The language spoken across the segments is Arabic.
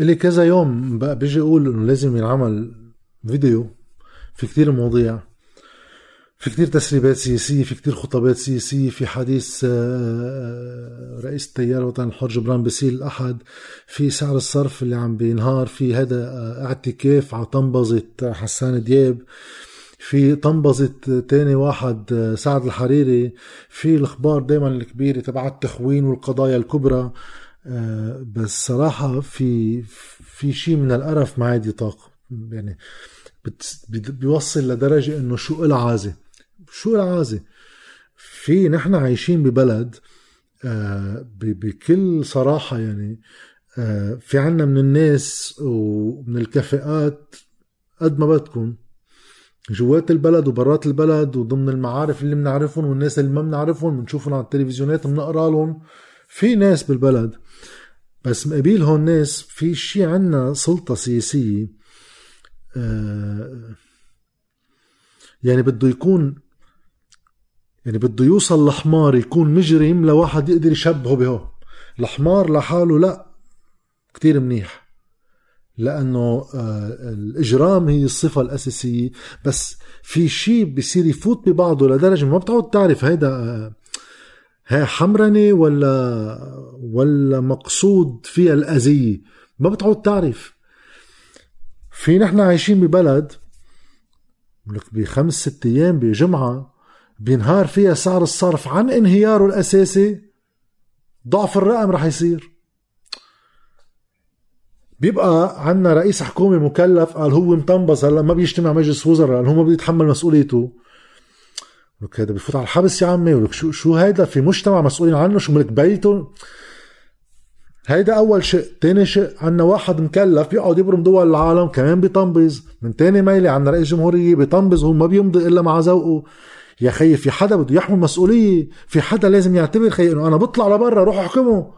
إلي كذا يوم بقى بيجي أقول إنه لازم ينعمل فيديو في كتير مواضيع في كتير تسريبات سياسية في كتير خطابات سياسية في حديث آه، آه، رئيس التيار الوطني الحر جبران باسيل الأحد في سعر الصرف اللي عم بينهار في هذا آه، اعتكاف على طنبزة حسان دياب في طنبزة تاني واحد سعد الحريري في الأخبار دايما الكبيرة تبع التخوين والقضايا الكبرى. بس صراحة في في شيء من القرف ما عاد يطاق يعني بيوصل لدرجة إنه شو العازة شو العازة في نحن عايشين ببلد آه بكل صراحة يعني آه في عنا من الناس ومن الكفاءات قد ما بدكم. جوات البلد وبرات البلد وضمن المعارف اللي بنعرفهم والناس اللي ما بنعرفهم بنشوفهم على التلفزيونات بنقرا لهم في ناس بالبلد بس مقابل هون ناس في شي عنا سلطة سياسية آه يعني بده يكون يعني بده يوصل لحمار يكون مجرم لواحد يقدر يشبهه به الحمار لحاله لا كتير منيح لأنه آه الإجرام هي الصفة الأساسية بس في شيء بصير يفوت ببعضه لدرجة ما بتعود تعرف هيدا آه هي حمرنه ولا ولا مقصود فيها الاذيه ما بتعود تعرف. في نحن عايشين ببلد بخمس ست أيام بجمعة بينهار فيها سعر الصرف عن انهياره الأساسي. ضعف الرقم رح يصير. بيبقى عنا رئيس حكومه مكلف قال هو مطنبس هلا ما بيجتمع مجلس وزراء لأنه هو ما بده يتحمل مسؤوليته. لك هذا بفوت على الحبس يا عمي ولك شو شو هيدا في مجتمع مسؤولين عنه شو ملك بيته هيدا اول شيء تاني شيء عنا واحد مكلف بيقعد يبرم دول العالم كمان بيطنبز من تاني ميلة عنا رئيس جمهورية بيطنبز هو ما بيمضي الا مع ذوقه يا خيي في حدا بده يحمل مسؤوليه في حدا لازم يعتبر خيي انه أنا بطلع لبرا روح احكمه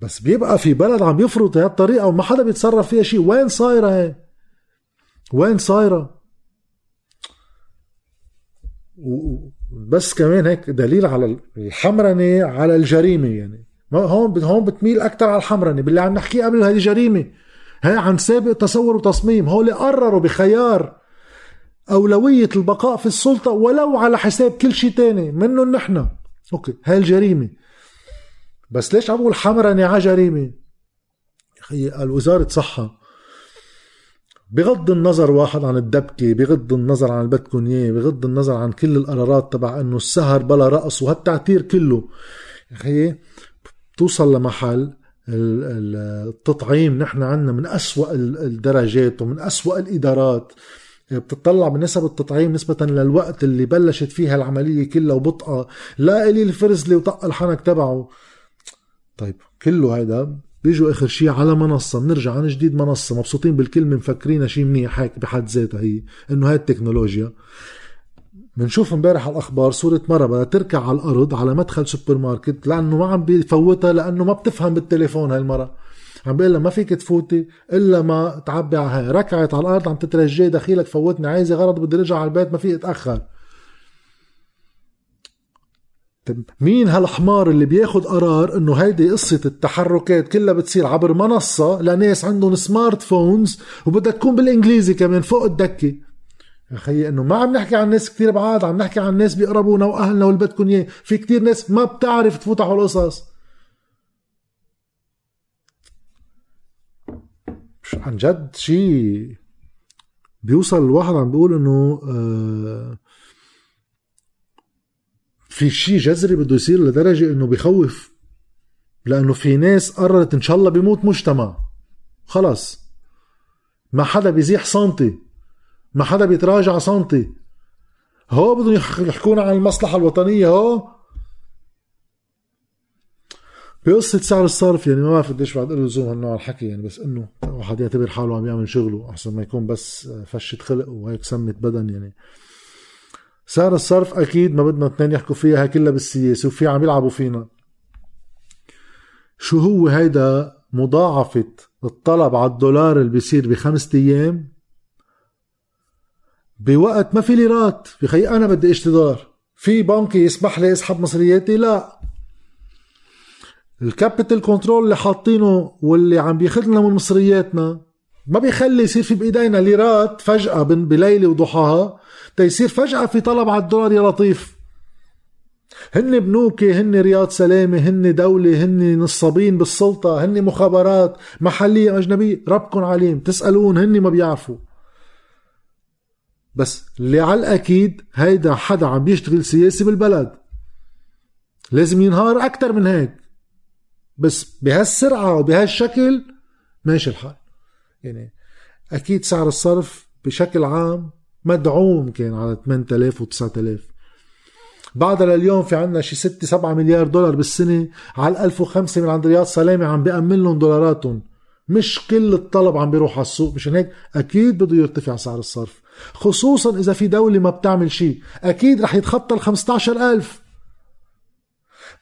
بس بيبقى في بلد عم بيفرض هالطريقه وما حدا بيتصرف فيها شيء وين صايره هي وين صايره بس كمان هيك دليل على الحمرنة على الجريمة يعني. هون هون بتميل أكثر على الحمرنة باللي عم نحكيه قبل هذه جريمه هي عن سابق تصور وتصميم. هول قرروا بخيار أولوية البقاء في السلطة ولو على حساب كل شيء تاني منهم نحن. أوكي هاي الجريمة. بس ليش عم بقول حمرني على جريمة؟ أخي الوزارة صحة بغض النظر واحد عن الدبكة بغض النظر عن اللي بغض النظر عن كل القرارات تبع إنه السهر بلا رقص وهالتعتير كله. يا أخي بتوصل لمحل التطعيم نحن عنا من أسوأ الدرجات ومن أسوأ الإدارات. بتطلع بنسب التطعيم نسبة للوقت اللي بلشت فيها العملية كلها وبطأة لا إلي الفرزلي وطق الحنك تبعه. طيب كله هيدا بيجوا آخر شيء على منصة بنرجع عن جديد منصة مبسوطين بالكلمة مفكرينها شيء منيح هيك بحد ذاتها هي إنه هاي التكنولوجيا. بنشوف امبارح على الأخبار صورة مرة بدها تركع على الأرض على مدخل سوبر ماركت لأنه ما عم بيفوتها لأنه ما بتفهم بالتليفون هاي المرة. عم بيقول لها ما فيك تفوتي إلا ما تعبي على هاي. ركعت على الأرض عم تترجي دخيلك فوتني عايزة غرض بدي ارجع على البيت ما فيك اتاخر طيب مين هالحمار اللي بياخد قرار إنه هيدي قصة التحركات كلها بتصير عبر منصة لناس عندهم سمارت فونز وبدها تكون بالإنجليزي كمان فوق الدكة؟ يا خيي إنه ما عم نحكي عن ناس كثير بعاد عم نحكي عن ناس بيقربونا وأهلنا واللي بدكم إياه. في كثير ناس ما بتعرف تفوت على القصص. عن جد شيء بيوصل الواحد عم بيقول إنه آه في شيء جذري بده يصير لدرجة إنه بخوف لأنه في ناس قررت إن شاء الله بيموت مجتمع. خلص ما حدا بيزيح سنتي ما حدا بيتراجع سنتي هو بدهم يحكونا عن المصلحة الوطنية هو؟ بقصة سعر الصرف يعني ما بعرف قديش بعد له لزوم هالنوع الحكي يعني بس إنه واحد يعتبر حاله عم يعمل شغله أحسن ما يكون بس فشة خلق وهيك سمة بدن يعني. سعر الصرف أكيد ما بدنا اثنين يحكوا فيها كلها بالسياسة وفي عم يلعبوا فينا. شو هو هيدا مضاعفة الطلب على الدولار اللي بيصير بخمسة أيام؟ بوقت ما في ليرات. بخي أنا بدي اشتري دولار في بنك يسمح لي أسحب مصرياتي؟ لا. ال capital control اللي حاطينه واللي عم بياخذ لنا من مصرياتنا ما بيخلي يصير في بإيدينا ليرات فجأة بليلة وضحاها. تيصير فجأة في طلب على الدولار يا لطيف. هن بنوكي هن رياض سلامة هن دولة هن نصابين بالسلطة هن مخابرات محلية أجنبية. ربكم عليهم تسألون هن ما بيعرفوا. بس اللي على الأكيد هيدا حدا عم بيشتغل سياسي بالبلد. لازم ينهار أكتر من هيك. بس بهالسرعة وبهالشكل ماشي الحال. يعني أكيد سعر الصرف بشكل عام مدعوم كان على 8000 و 9000 بعدها لليوم في عنا شي 6 7 مليار دولار بالسنة على 1005 من عند رياض سلامة عم بيأمن لهم دولاراتهم. مش كل الطلب عم بيروح على السوق. مشان هيك أكيد بده يرتفع سعر الصرف. خصوصا إذا في دولة ما بتعمل شيء أكيد رح يتخطى ال 15000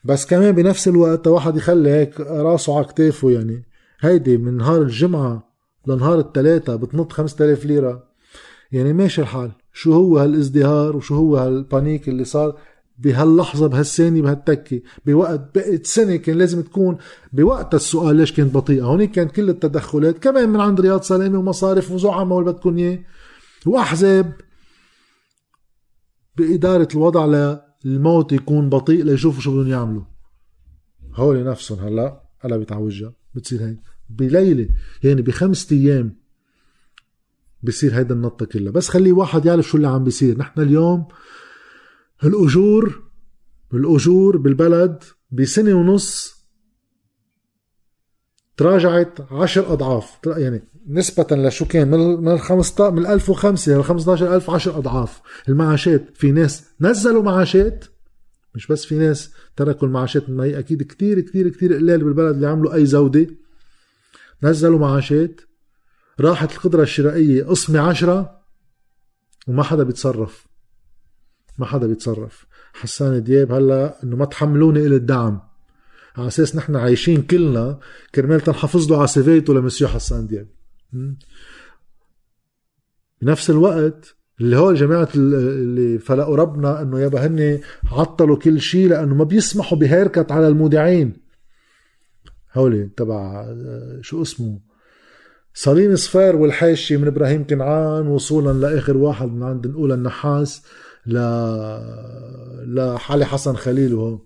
بس كمان بنفس الوقت واحد يخلي هيك راسه على كتافه يعني. هيدي من نهار الجمعة لنهار الثلاثة بتنط 5000 ليرة. يعني ماشي الحال. شو هو هالازدهار وشو هو هالبانيك اللي صار بهاللحظة بهالثانية بهالتكة؟ بوقت بقت سنة كان لازم تكون بوقت السؤال ليش كانت بطيئة. هونيك كانت كل التدخلات كمان من عند رياض سلامة ومصارف وزعماء واللي بدكم إياه. وأحزاب بإدارة الوضع للموت يكون بطيء ليشوفوا شو بدهم يعملوا. هول نفسهم هلا. هلا بتعوجها. بتصير هيك. بليلة يعني بخمسة أيام بصير هيدا النطة كلها. بس خلي واحد يعرف شو اللي عم بيصير. نحن اليوم الأجور الأجور بالبلد بسنة ونص تراجعت عشر أضعاف. يعني نسبة لشو كان؟ من ال 15 من 1005 ل 15000 10 أضعاف. المعاشات في ناس نزلوا معاشات مش بس في ناس تركوا المعاشات. ما هي أكيد كتير كتير كتير قلال بالبلد اللي عملوا أي زودة. نزلوا معاشات راحت القدرة الشرائية قسمة عشرة وما حدا بيتصرف. ما حدا بيتصرف. حسان دياب هلا إنه ما تحملوني إلى الدعم. على أساس نحن عايشين كلنا كرمال تنحافظ له على سيفيته لمسيو حسان دياب. بنفس الوقت اللي هو جماعة اللي فلقوا ربنا إنه يابا هن عطلوا كل شيء لأنه ما بيسمحوا بهيركت على المودعين. هولي تبع شو اسمه؟ صليم صفار والحاشي من إبراهيم كنعان وصولا لآخر واحد من عند نقول النحاس ل لحالي حسن خليل وهو.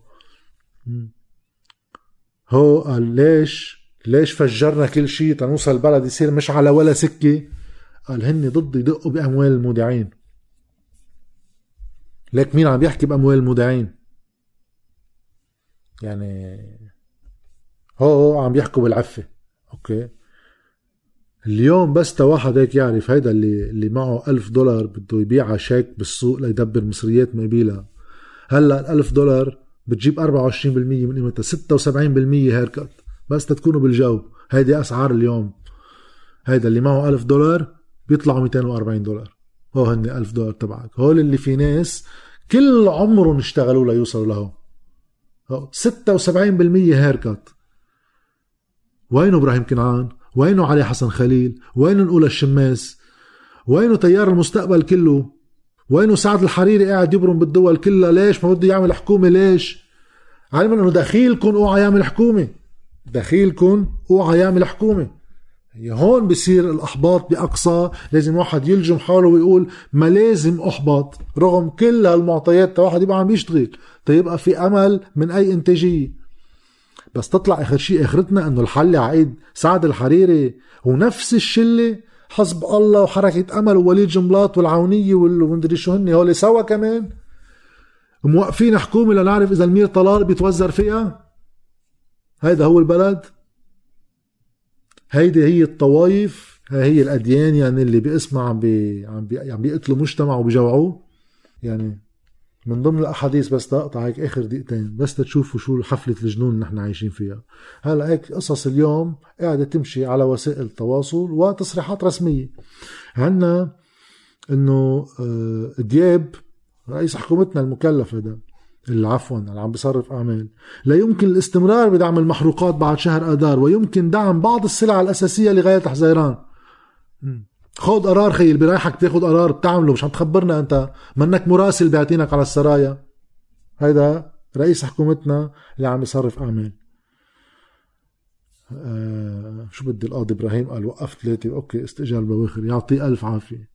هو قال ليش ليش فجرنا كل شيء تنوصل البلد يصير مش على ولا سكة؟ قال هن ضد يدقوا بأموال المودعين. ليك مين عم يحكي بأموال المودعين؟ يعني هو عم يحكوا بالعفة. okay. اليوم بس تا واحد هيك يعرف هيدا اللي اللي معه ألف دولار بده يبيعها شيك بالسوق ليدبر مصريات ما يبيلها. هلأ الألف دولار بتجيب 24% من قيمتها 76% haircut. بس تكونوا بالجو. هيدي أسعار اليوم. هيدا اللي معه ألف دولار بيطلعوا 240 دولار. هو هن ألف دولار تبعك. هول اللي في ناس كل عمرهم اشتغلوا ليوصلوا له 76% هيركت. وينه إبراهيم كنعان؟ وينه علي حسن خليل؟ وينه نقول الشماس؟ وينه تيار المستقبل كله؟ وينه سعد الحريري قاعد يبرم بالدول كلها؟ ليش ما بده يعمل حكومة؟ ليش؟ علما إنه دخيلكم أوعى يعمل حكومة. دخيلكم أوعى يعمل حكومة. هي هون بصير الأحباط بأقصى. لازم واحد يلجم حاله ويقول ما لازم احبط رغم كل هالمعطيات. واحد يبقى عم يشتغل. تيبقى في أمل من أي إنتاجية؟ بس تطلع آخر شيء آخرتنا إنه الحل عقيد سعد الحريري ونفس الشلة حسب الله وحركة أمل ووليد جملاط والعونية والمدري شو هن هول سوا كمان. موقفين حكومة لنعرف إذا المير طلال بيتوزر فيها؟ هيدا هو البلد. هيدي هي الطوايف هي الأديان يعني اللي باسمها عم بي عم بي عم بيقتلوا مجتمع وبيجوعوه يعني من ضمن الأحاديث بس تقطع هيك آخر دقيقتين بس تشوفوا شو حفلة الجنون نحن عايشين فيها. هلا هيك قصص اليوم قاعدة تمشي على وسائل التواصل وتصريحات رسمية. عندنا إنه آه، دياب رئيس حكومتنا المكلف هذا اللي عفوا اللي عم بيصرف أعمال. لا يمكن الاستمرار بدعم المحروقات بعد شهر آذار ويمكن دعم بعض السلع الأساسية لغاية حزيران. خذ قرار خي اللي برايحك تاخذ قرار بتعمله مش عم تخبرنا أنت. منك مراسل بيعطينك على السرايا. هيدا رئيس حكومتنا اللي عم يصرف أعمال. آه شو بدي القاضي إبراهيم؟ قال وقفت ثلاثة أوكي استئجار بواخر يعطيه ألف عافية.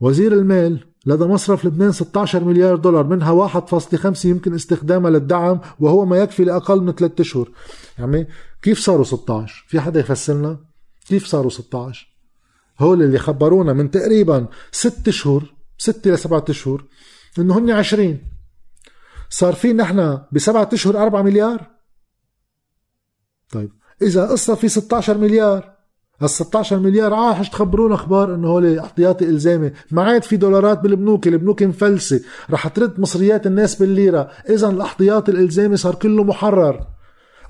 وزير المال لدى مصرف لبنان 16 مليار دولار منها 1.5 يمكن استخدامها للدعم وهو ما يكفي لأقل من 3 أشهر. يعني كيف صاروا 16 في حدا يفسرنا؟ كيف صاروا 16 هول اللي خبرونا من تقريبا 6 أشهر 6 ل 7 أشهر إنه هن 20 صار في نحن بسبعة أشهر 4 مليار. طيب إذا قصة في 16 مليار. ال 16 مليار عاش تخبرونا أخبار إنه هول احتياطي إلزامي. ما عاد في دولارات بالبنوك البنوك مفلسة. رح ترد مصريات الناس بالليرة. اذا الاحتياطي الإلزامي صار كله محرر.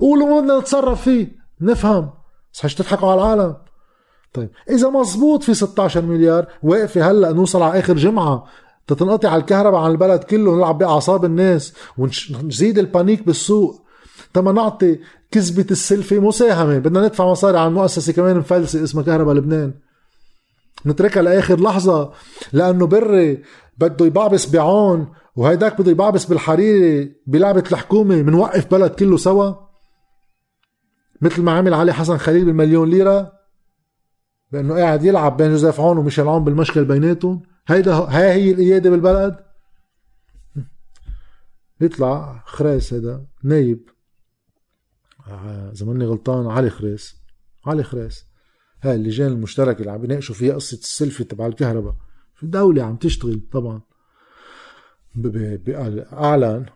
قولوا بدنا نتصرف فيه. نفهم. بس تضحكوا على العالم. طيب. إذا مزبوط في 16 مليار واقفة هلأ نوصل على آخر جمعة. تتنقطع على الكهرباء عن البلد كله ونلعب بأعصاب الناس ونزيد البانيك بالسوق. تما نعطي كذبة السلفة مساهمة. بدنا ندفع مصاري على المؤسسة كمان مفلسة اسمها كهرباء لبنان. نتركها لآخر لحظة لأنه بري بده يبعبس بعون وهيداك بده يبعبس بالحريري بلعبة الحكومة منوقف بلد كله سوا. مثل ما عمل علي حسن خليل بالمليون ليرة. لأنه قاعد يلعب بين جوزيف عون وميشيل عون بالمشكل بيناتهم. هيدا هاي هي القيادة بالبلد. يطلع خريس هيدا نايب. إذا ماني غلطان علي خريس. علي خريس. هاي اللجان المشتركة اللي عم بيناقشوا فيها قصة السلفي تبع الكهرباء. في الدولة عم تشتغل طبعا. أعلن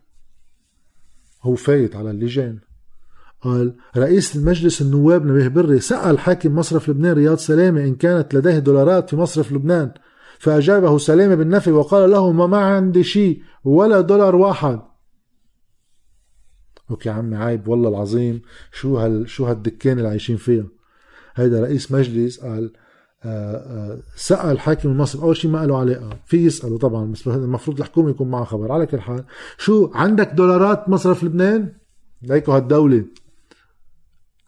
هو فايت على اللجان. قال رئيس المجلس النواب نبيه بري سأل حاكم مصرف لبنان رياض سلامة إن كانت لديه دولارات في مصرف لبنان. فأجابه سلامة بالنفي وقال له ما ما عندي شيء ولا دولار واحد. أوكي عمي عيب والله العظيم شو هال شو هالدكان اللي عايشين فيها. هيدا رئيس مجلس قال آه، آه، سأل حاكم المصرف أول شيء ما له علاقة في يسأله طبعا بس المفروض الحكومة يكون معها خبر. على كل حال شو عندك دولارات مصرف لبنان؟ ليكو هالدولة.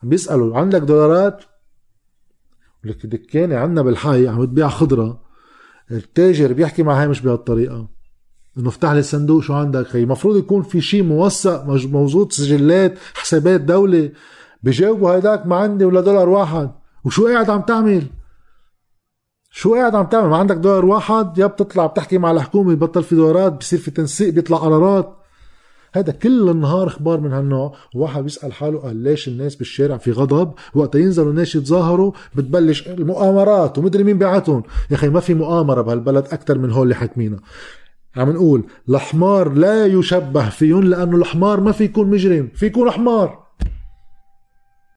بيسألوا عندك دولارات؟ لك دكانة عندنا بالحي عم تبيع خضرة. التاجر بيحكي معها مش بهالطريقة. إنه افتح لي الصندوق شو عندك؟ خي المفروض يكون في شيء موثق موجود سجلات حسابات دولة. بجاوبوا هيداك ما عندي ولا دولار واحد. وشو قاعد عم تعمل؟ شو قاعد عم تعمل؟ ما عندك دولار واحد؟ يا بتطلع بتحكي مع الحكومة بطل في دولارات بصير في تنسيق بيطلع قرارات. هذا كل النهار أخبار من هالنوع. وواحد بيسأل حاله قال ليش الناس بالشارع في غضب؟ وقت ينزلوا الناس يتظاهروا بتبلش المؤامرات ومدري مين بعتهم يا أخي ما في مؤامرة بهالبلد أكثر من هول اللي حاكمينها. عم نقول الحمار لا يشبه فيهم لأنه الحمار ما في يكون مجرم في يكون حمار